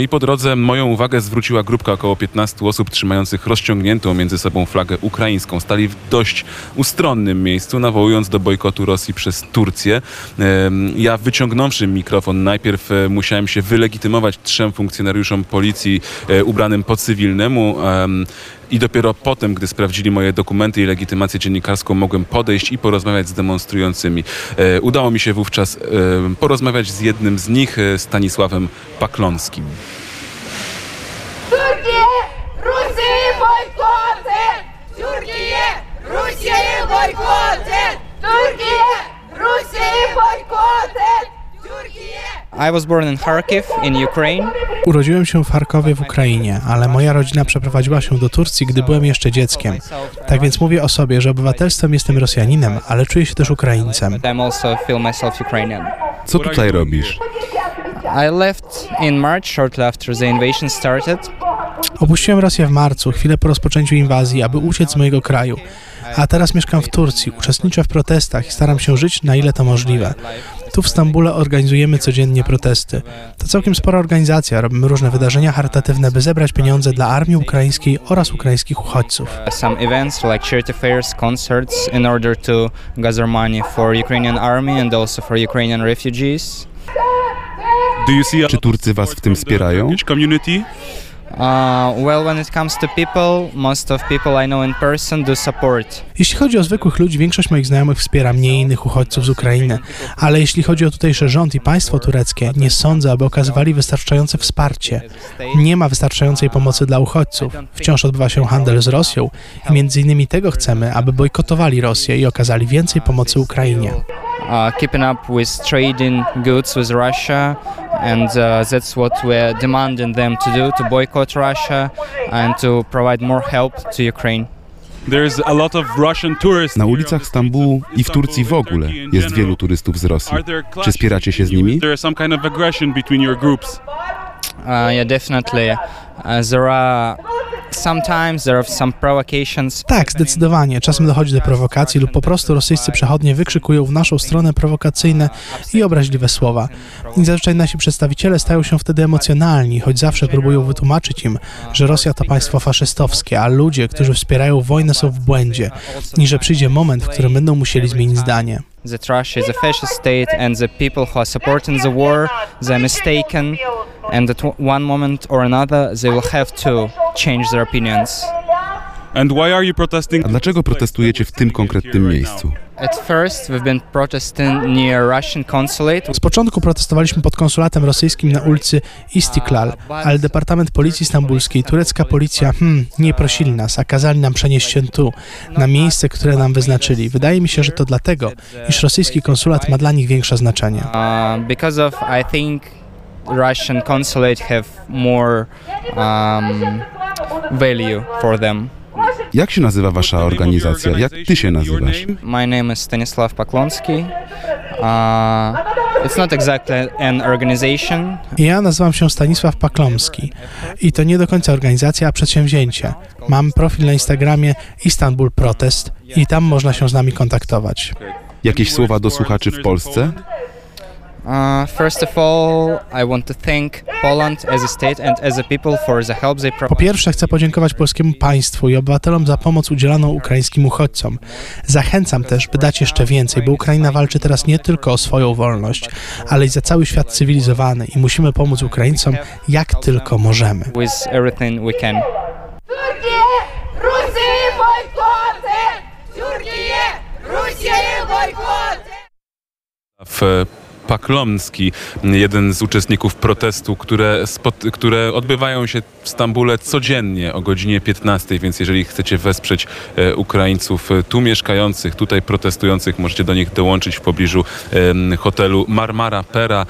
I po drodze moją uwagę zwróciła grupka około 15 osób trzymających rozciągniętą między sobą flagę ukraińską. Stali w dość ustronnym miejscu, nawołując do bojkotu Rosji przez Turcję. Ja wyciągnąwszy mikrofon, najpierw e, musiałem się wylegitymować trzem funkcjonariuszom policji e, ubranym po cywilnemu. I dopiero potem, gdy sprawdzili moje dokumenty i legitymację dziennikarską, mogłem podejść i porozmawiać z demonstrującymi. E, Udało mi się wówczas e, porozmawiać z jednym z nich, e, Stanisławem Paklonskim. Türkiye, Rusya boykotun! Türkiye, Rusya'yı boykotun! Türkiye, Rusya'yı boykotun! Türkiye! I was born in Kharkiv in Ukraine. Urodziłem się w Charkowie w Ukrainie, ale moja rodzina przeprowadziła się do Turcji, gdy byłem jeszcze dzieckiem. Tak więc mówię o sobie, że obywatelstwem jestem Rosjaninem, ale czuję się też Ukraińcem. But I'm also feel myself Ukrainian. Co tutaj robisz? I left in March shortly after the invasion started. Opuściłem Rosję w marcu, chwilę po rozpoczęciu inwazji, aby uciec z mojego kraju. A teraz mieszkam w Turcji, uczestniczę w protestach i staram się żyć na ile to możliwe. Tu w Stambule organizujemy codziennie protesty. To całkiem spora organizacja, robimy różne wydarzenia charytatywne, by zebrać pieniądze dla armii ukraińskiej oraz ukraińskich uchodźców. Some events like charity fairs, concerts in order to gather money for Ukrainian army and also for Ukrainian refugees. Czy Turcy was w tym wspierają? Well, when it comes to people, most of people I know in person do support. Jeśli chodzi o zwykłych ludzi, większość moich znajomych wspiera mnie i innych uchodźców z Ukrainy, ale jeśli chodzi o tutejszy rząd i państwo tureckie, nie sądzę, aby okazywali wystarczające wsparcie. Nie ma wystarczającej pomocy dla uchodźców. Wciąż odbywa się handel z Rosją i między innymi tego chcemy, aby bojkotowali Rosję i okazali więcej pomocy Ukrainie. Uh, keeping up with trading goods with Russia, and uh, that's what we're demanding them to do to boycott Russia and to provide more help to Ukraine. There's a lot of Russian tourists Na ulicach Stambułu i w Turcji w ogóle jest wielu turystów z Rosji. Are there Czy clashes spieracie się z nimi? Is there some kind of aggression between your groups? Uh, yeah, definitely. Uh, there are sometimes there are some provocations. Tak, zdecydowanie. Czasem dochodzi do prowokacji lub po prostu rosyjscy przechodnie wykrzykują w naszą stronę prowokacyjne i obraźliwe słowa. I zazwyczaj nasi przedstawiciele stają się wtedy emocjonalni, choć zawsze próbują wytłumaczyć im, że Rosja to państwo faszystowskie, a ludzie, którzy wspierają wojnę są w błędzie i że przyjdzie moment, w którym będą musieli zmienić zdanie. That Russia is a fascist state and the people who are supporting the war, they're mistaken, and at one moment or another they will have to change their opinions. And why are you protesting? A dlaczego protestujecie w tym konkretnym miejscu? At first, we've been protesting near Russian consulate. Z początku protestowaliśmy pod konsulatem rosyjskim na ulicy Istiklal, ale Departament Policji Stambulskiej, turecka policja, hmm, nie prosili nas, a kazali nam przenieść się tu, na miejsce, które nam wyznaczyli. Wydaje mi się, że to dlatego, iż rosyjski konsulat ma dla nich większe znaczenie. Uh, because of, I think, Russian consulate have more um, value for them. Jak się nazywa wasza organizacja? Jak ty się nazywasz? My name is Stanislav Paklonsky. Uh, it's not exactly an organization. Ja nazywam się Stanisław Paklomski i to nie do końca organizacja, a przedsięwzięcie. Mam profil na Instagramie Istanbul Protest i tam można się z nami kontaktować. Jakieś słowa do słuchaczy w Polsce? Uh, first of all, I want to thank Poland as a state and as a people for the help they Po pierwsze chcę podziękować polskiemu państwu i obywatelom za pomoc udzielaną ukraińskim uchodźcom. Zachęcam też, by dać jeszcze więcej, bo Ukraina walczy teraz nie tylko o swoją wolność, ale i za cały świat cywilizowany i musimy pomóc Ukraińcom jak tylko możemy. with everything we can. Türkiye, Rusya'yı boykotun! Türkiye, Rusya'yı boykotun! W Paklomski, jeden z uczestników protestu, które, które odbywają się w Stambule codziennie o godzinie 15, więc jeżeli chcecie wesprzeć e, Ukraińców e, tu mieszkających, tutaj protestujących, możecie do nich dołączyć w pobliżu hotelu Marmara Pera.